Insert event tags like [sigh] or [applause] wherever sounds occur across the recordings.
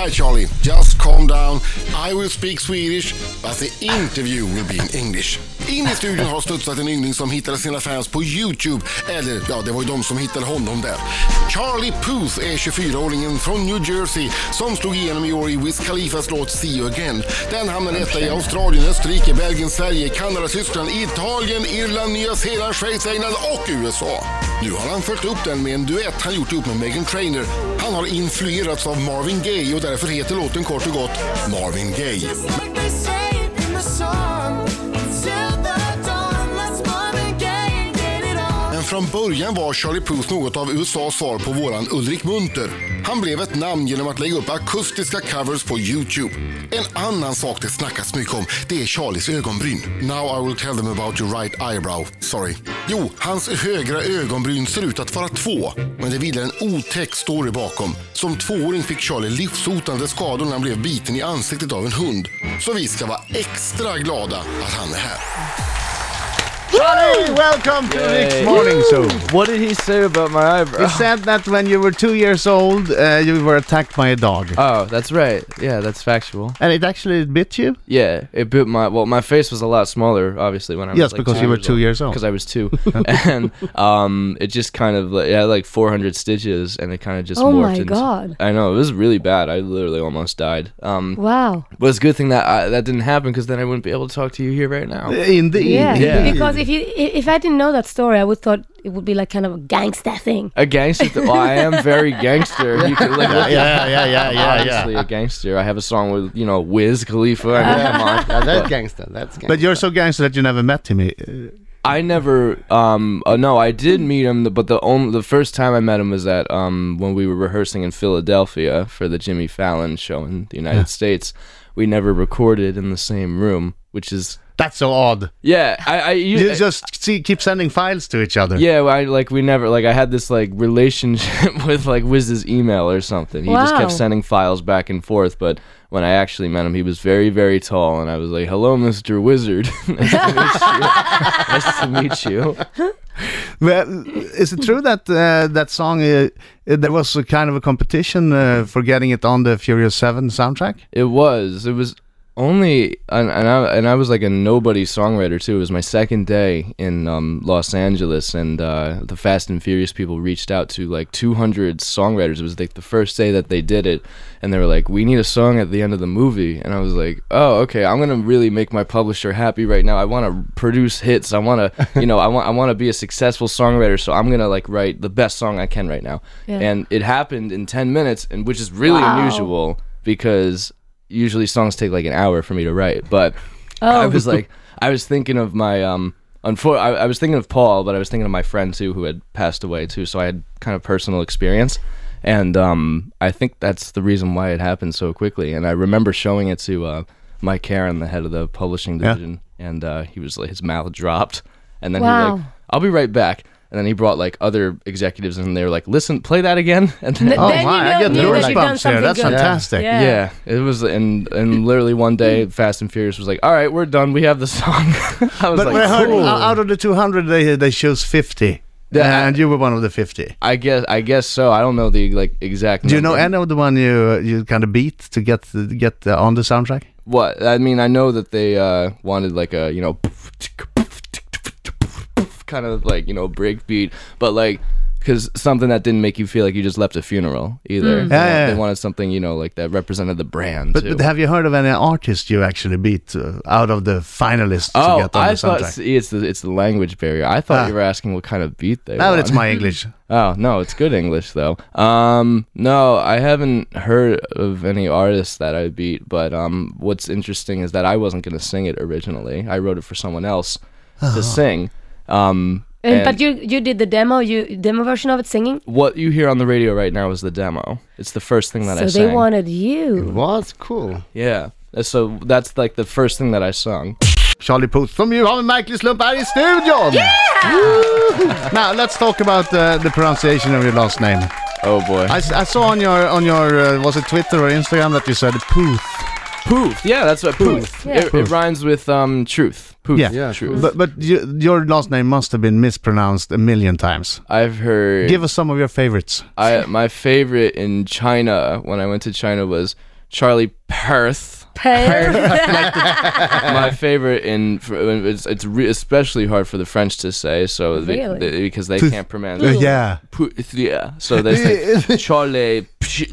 Hi Charlie, just calm down. I will speak Swedish, but the interview will be in English. In i studion har studsat en yngling som hittade sina fans på YouTube. Eller ja, det var ju de som hittade honom där. Charlie Puth är 24-åringen från New Jersey som slog igenom i år i Wiz Khalifas låt See You Again. Den hamnade etta i Australien, Österrike, Belgien, Sverige, Kanada, Tyskland, Italien, Irland, Nya Zeeland, Schweiz, England och USA. Nu har han följt upp den med en duett han gjort ihop med Megan Trainor. Han har influerats av Marvin Gaye och därför heter låten kort och gott Marvin Gaye. Från början var Charlie Puth något av USAs svar på våran Ulrik Munter. Han blev ett namn genom att lägga upp akustiska covers på Youtube. En annan sak det snackas mycket om, det är Charlies ögonbryn. Now I will tell them about your right eyebrow. Sorry. Jo, hans högra ögonbryn ser ut att vara två. Men det vilar en otäck story bakom. Som tvååring fick Charlie livshotande skador när han blev biten i ansiktet av en hund. Så vi ska vara extra glada att han är här. Johnny, welcome to Rick's Morning Show. What did he say about my He said that when you were two years old, uh, you were attacked by a dog. Oh, that's right. Yeah, that's factual. and it actually bit you? Yeah, it bit my well. My face was a lot smaller, obviously, when I was Yes, like, because two you were two old. years old. Because I was two, [laughs] and um, it just kind of like, it had like 400 stitches, and it kind of just Oh morphed my into. God. I know it was really bad. I literally almost died. Um, Wow. but it's a good thing that I, that didn't happen because then I wouldn't be able to talk to you here right now. Indeed. Yeah. Yeah. Because if you if I didn't know that story, I would thought it would be like kind of a gangster thing. A gangster. Th- well, I am very gangster. You can, like, Yeah, look at- yeah, yeah, yeah, I'm yeah, obviously yeah. a gangster. I have a song with you know Wiz Khalifa. I mean, come on. Yeah, that's gangster. That's gangster. But you're so gangster that you never met him. Uh, I never. Um. Uh, no, I did meet him, but the only the first time I met him was at um when we were rehearsing in Philadelphia for the Jimmy Fallon show in the United States. We never recorded in the same room, which is That's so odd. yeah. I I You you, just see, keep sending files to each other. yeah. I like we never like I had this like relationship [laughs] with like Wiz's email or something. He just kept sending files back and forth, but. When I actually met him, he was very, very tall, and I was like, "Hello, Mr. Wizard. [laughs] nice to meet you. [laughs] nice to meet you." Well, is it true that uh, that song, uh, there was a kind of a competition uh, for getting it on the Furious 7 soundtrack? It was. It was only, and, and I and I was like a nobody songwriter too. It was my second day in um, Los Angeles, and uh, the Fast and Furious people reached out to like 200 songwriters. It was like the first day that they did it, and they were like, "We need a song at the end of the movie." And I was like, "Oh, okay. I'm gonna really make my publisher happy right now. I want to produce hits. I want to, [laughs] you know, I want I want to be a successful songwriter. So I'm gonna like write the best song I can right now." Yeah. And it happened in 10 minutes, and which is really Wow. unusual because usually songs take like an hour for me to write. But I Oh. was like, [laughs] I was thinking of my um. Unfor- I, I was thinking of Paul, but I was thinking of my friend too, who had passed away too. So I had kind of personal experience, and um, I think that's the reason why it happened so quickly. And I remember showing it to uh, Mike Caren, the head of the publishing Yeah. division, and uh, he was like, his mouth dropped, and then he was like, "I'll be right back." And then he brought like other executives, and they were like, "Listen, play that again." [laughs] And then, N- Oh Then you my, I get the that you've goosebumps here. something That's good. fantastic. Yeah. yeah, it was, and and literally one day, Fast and Furious was like, "All right, we're done. We have the song." [laughs] I was But like, I heard "Cool." out of the 200, they, they chose 50. Yeah. and you were one of the 50. I guess I guess so. I don't know the like exact. Do you know any of the one you you kind of beat to get get uh, on the soundtrack? what? I mean, I know that they uh, wanted like a you know kind of like you know break beat, but like because something that didn't make you feel like you just left a funeral either. Yeah, They, yeah, they wanted something you know like that represented the brand But, too. but have you heard of any artist you actually beat uh, out of the finalists to Oh, get on I the thought see, it's the it's the language barrier. I thought Ah. you were asking what kind of beat they. No, want. it's my English. [laughs] Oh no, it's good English though. Um, no, I haven't heard of any artists that I beat. But um, what's interesting is that I wasn't gonna sing it originally. I wrote it for someone else to sing. Um, And, and but you you did the demo, you demo version of it singing. what you hear on the radio right now is the demo. It's the first thing that so I So they sang. wanted you. was cool. yeah. So that's like the first thing that I sung. Charlie Puth som ju har en märklig slump här i studion! Yeah! Now let's talk about uh, the pronunciation of your last name. Oh boy. I saw on your on your uh, was it Twitter or Instagram that you said Puth. Poof. Yeah, that's what poof. Yeah. It, it rhymes with um truth. Poof. Yeah. Yeah, truth. But but you, your last name must have been mispronounced a million times. I've heard. Give us some of your favorites. I my favorite in China when I went to China was Charlie Perth. Pear. [laughs] [laughs] my favorite in for, it's it's re- especially hard for the French to say so they- Really? they- because they can't pronounce Uh, yeah. Pu- yeah so they say [laughs] Charlie so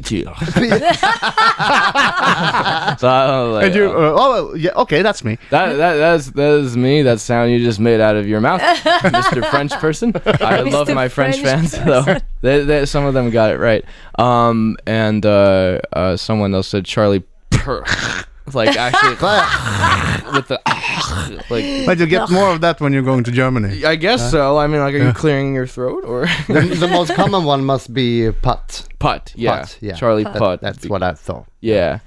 I was like, And you, oh, uh, oh, yeah, okay, that's me. that that that's that is me that sound you just made out of your mouth Mr. French person I love Mr. my French, French fans though they, they, some of them got it right um and uh, uh someone else said Charlie Per like actually [laughs] with the [laughs] like But you get more of that when you're going to Germany. I guess so. I mean, like, are you clearing your throat or the, the most common one must be putt. putt? Yeah, Putt, yeah. Charlie That- Putt. That's what I thought. Yeah,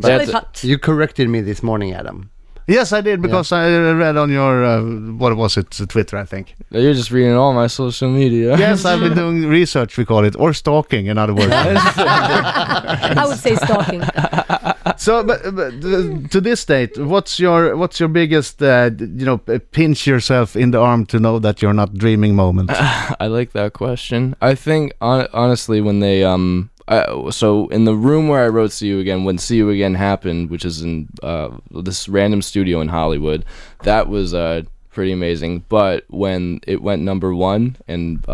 Charlie That's- Putt. You corrected me this morning, Adam. Yes, I did because I read on your uh, what was it, Twitter, I think. You're just reading all my social media. Yes, I've been doing research, we call it, or stalking, in other words. [laughs] I would say stalking. So, but, but uh, to this date, what's your what's your biggest, uh, you know, pinch yourself in the arm to know that you're not dreaming moment? [laughs] I like that question. I think hon- honestly, when they um, I, so in the room where I wrote "See You Again," when "See You Again" happened, which is in uh this random studio in Hollywood, that was uh pretty amazing. But when it went number one, and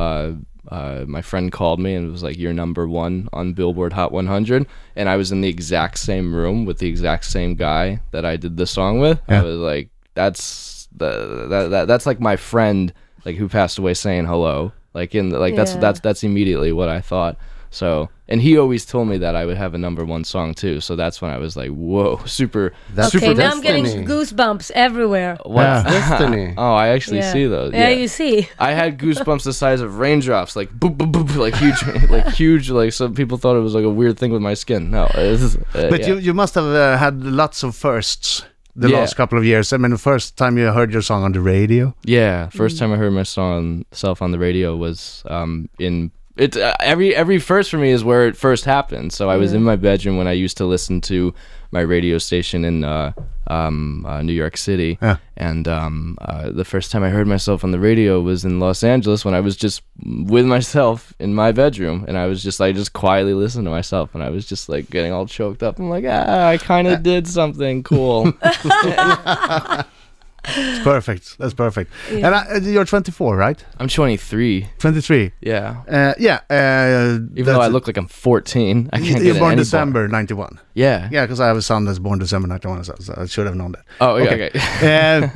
uh. My friend called me and was like, "You're number one on Billboard Hot 100," and I was in the exact same room with the exact same guy that I did the song with. Yeah. I was like, "That's the that, that that's like my friend like who passed away saying hello like in the, like that's Yeah. that's that's immediately what i thought so and he always told me that i would have a number one song too so that's when i was like whoa [laughs] super That's Okay, super now I'm getting goosebumps everywhere. [laughs] what Yeah. Destiny. [laughs] oh i actually Yeah. see those Yeah, yeah, you see. i had goosebumps the size of raindrops like boop boop boop like huge like huge like some people thought it was like a weird thing with my skin no it is, uh, But yeah. you you must have uh, had lots of firsts the Yeah. last couple of years. I mean, the first time you heard your song on the radio. Yeah, first Mm. time I heard my song self on the radio was um in it uh, every every first for me is where it first happened. So I was in my bedroom when I used to listen to my radio station in uh, um, uh, New York City, Yeah. and um, uh, the first time I heard myself on the radio was in Los Angeles when I was just with myself in my bedroom, and I was just I just quietly listened to myself, and I was just like getting all choked up. I'm like, ah, I kind of did something cool. [laughs] [laughs] It's perfect. That's perfect. And I, uh, you're 24, right? I'm 23. 23. Yeah. Uh, yeah. Uh, Even though I look like I'm 14, I can't You're it born any December 91. Yeah. Yeah, because I have a son that's born December 91, so, so I should have known that. Oh, yeah, Okay. okay.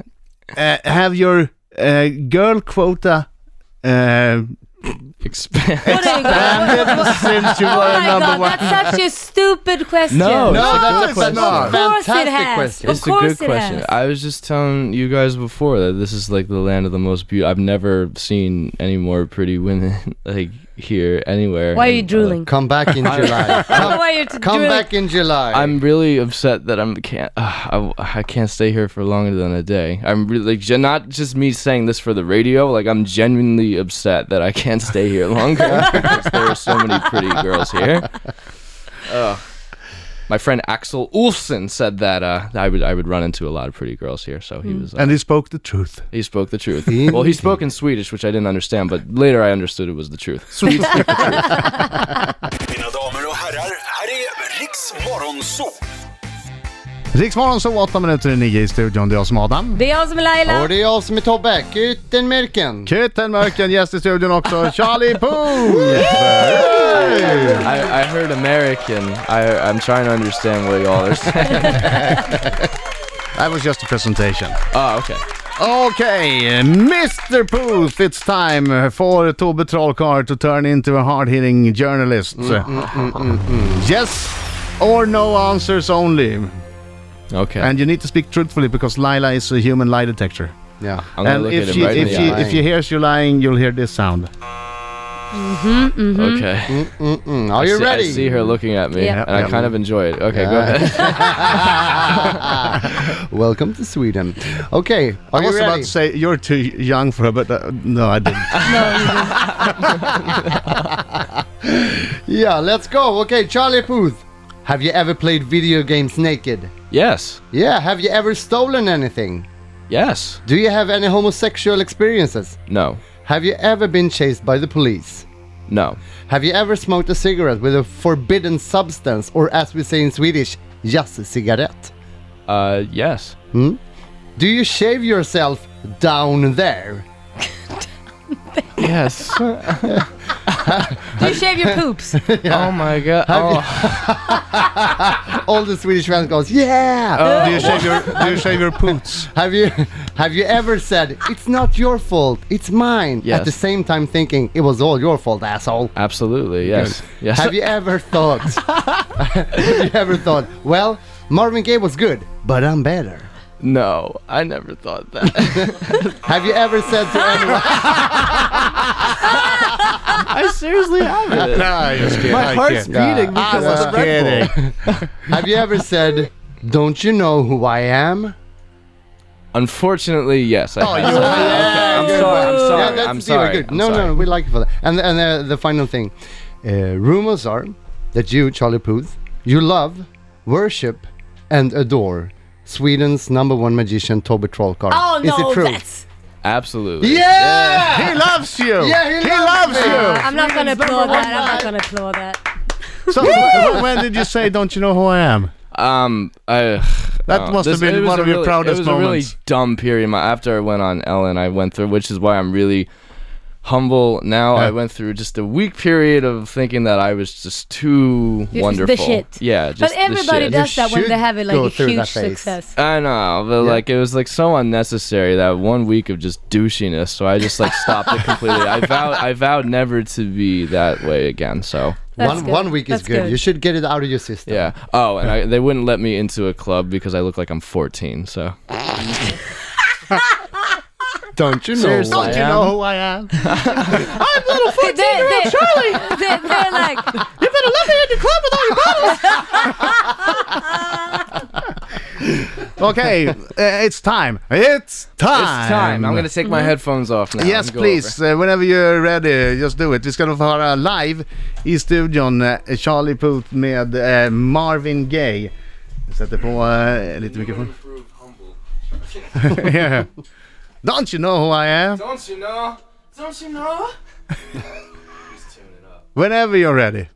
uh, uh, have your uh, girl quota uh, Expand. What are you going since you Oh were my number god, one? that's such a stupid question. No, No, it's that's good a question. not. Of course it has. question. Of It's a good it question. has. I was just telling you guys before that this is like the land of the most beautiful. I've never seen any more pretty women [laughs] like here anywhere. Why are you And, uh, drooling? Come back in [laughs] July. Come, Why are you t- come drooling? back in July. I'm really upset that I'm can't uh, [sighs] I, I can't stay here for longer than a day. I'm really like gen- not just me saying this for the radio. Like I'm genuinely upset that I can't stay here longer [laughs] because there are so many pretty girls here. Ugh. my friend Axel Ulfsen said that uh, I would I would run into a lot of pretty girls here. So he was uh, And he spoke the truth. he spoke the truth. Well, he spoke in Swedish, which I didn't understand, but later I understood it was the truth. [laughs] Swedes speak the truth. Mina damer och herrar, här är Rix MorronZoo! Riksmorgon så 8 minuter i 9 i studion. Det är jag som är Adam. Det är jag som är Laila. Och det är jag som är Tobbe. Kyttenmärken. Kyttenmörken, gäst i studion också. Charlie Poon! I, I heard American. I I'm trying to understand what y'all are saying. [laughs] That was just a presentation. Oh, okay. Okay, Mr. Booth, it's time for Tobbe Trollkarl to turn into a hard-hitting journalist. Mm, mm, mm, yes or no answers only. Okay. And you need to speak truthfully because Laila is a human lie detector. Yeah. I'm and if she if she eye. if she hears you lying, you'll hear this sound. Okay. Mm, are I you see, ready? I see her looking at me, Yeah. and I kind of enjoy it. Okay, go ahead. [laughs] Welcome to Sweden. Okay, are I you was about to say you're too young for her, but uh, no, I didn't. [laughs] [laughs] Yeah, let's go. Okay, Charlie Puth. Have you ever played video games naked? yes. Yeah, have you ever stolen anything? Yes. Do you have any homosexual experiences? No. Have you ever been chased by the police? No. Have you ever smoked a cigarette with a forbidden substance, or as we say in Swedish, just a cigarette? Uh, yes. Hmm? Do you shave yourself down there? Yes. [laughs] Do you shave your poops? [laughs] Oh my god. Oh, [laughs] All the Swedish fans goes, yeah. Oh. Do you shave your Do you shave your poots? Have you have you ever said it's not your fault, it's mine? At the same time thinking it was all your fault, asshole. absolutely. Yes. Yes. Have you ever thought? have you ever thought? Well, Marvin Gaye was good, but I'm better. No, I never thought that. Have you ever said to anyone? I seriously haven't. No, I just kidding. My I heart's kid. beating I because was of the Red Bull. kidding. [laughs] Have you ever said, "Don't you know who I am"? Unfortunately, yes. I Oh, have. you- Okay, I'm good sorry. I'm one. sorry. yeah, that's I'm the sorry. Good. I'm no, sorry. no, we like you for that. And and uh, the final thing, uh, rumors are that you, Charlie Puth, you love, worship, and adore Sweden's number one magician, Toby Trollkarl. Oh Is no, it true? that's. Absolutely. Yeah! He loves you. Yeah, he loves loves me. you. I'm not gonna applaud that. I'm not gonna applaud that. So when- when did you say, "Don't you know who I am"? Um, I. That uh, must have been one a of your really- proudest It was a really dumb period. My, after I went on Ellen, I went through, which is why I'm really humble now. Yeah. I went through just a week period of thinking that I was just too You're wonderful. the shit. Yeah, just But the everybody shit. does that when they have a, go like a huge success. I know, but like it was like so unnecessary that one week of just douchiness. So I just like stopped it completely. I vowed, I vowed never to be that way again. So That's one good. one week is good. good. You should get it out of your system. yeah. Oh, and I, they wouldn't let me into a club because I look like I'm 14. So [laughs] [laughs] Don't you know? Seriously. who I Don't you am? know who I am? [laughs] They, they, they, Charlie. They, they're like, You better let me in the club with all your bottles. [laughs] okay, uh, it's time. It's time. it's time. I'm gonna take my headphones off now. Yes please, uh, whenever you're ready, just do it. Vi ska då få höra live i studion uh, Charlie Puth med uh, Marvin Gaye. Jag sätter på uh, lite mikrofon. [laughs] yeah. Don't you know who I am? Don't you know? Don't you know? [laughs] Whenever you're ready.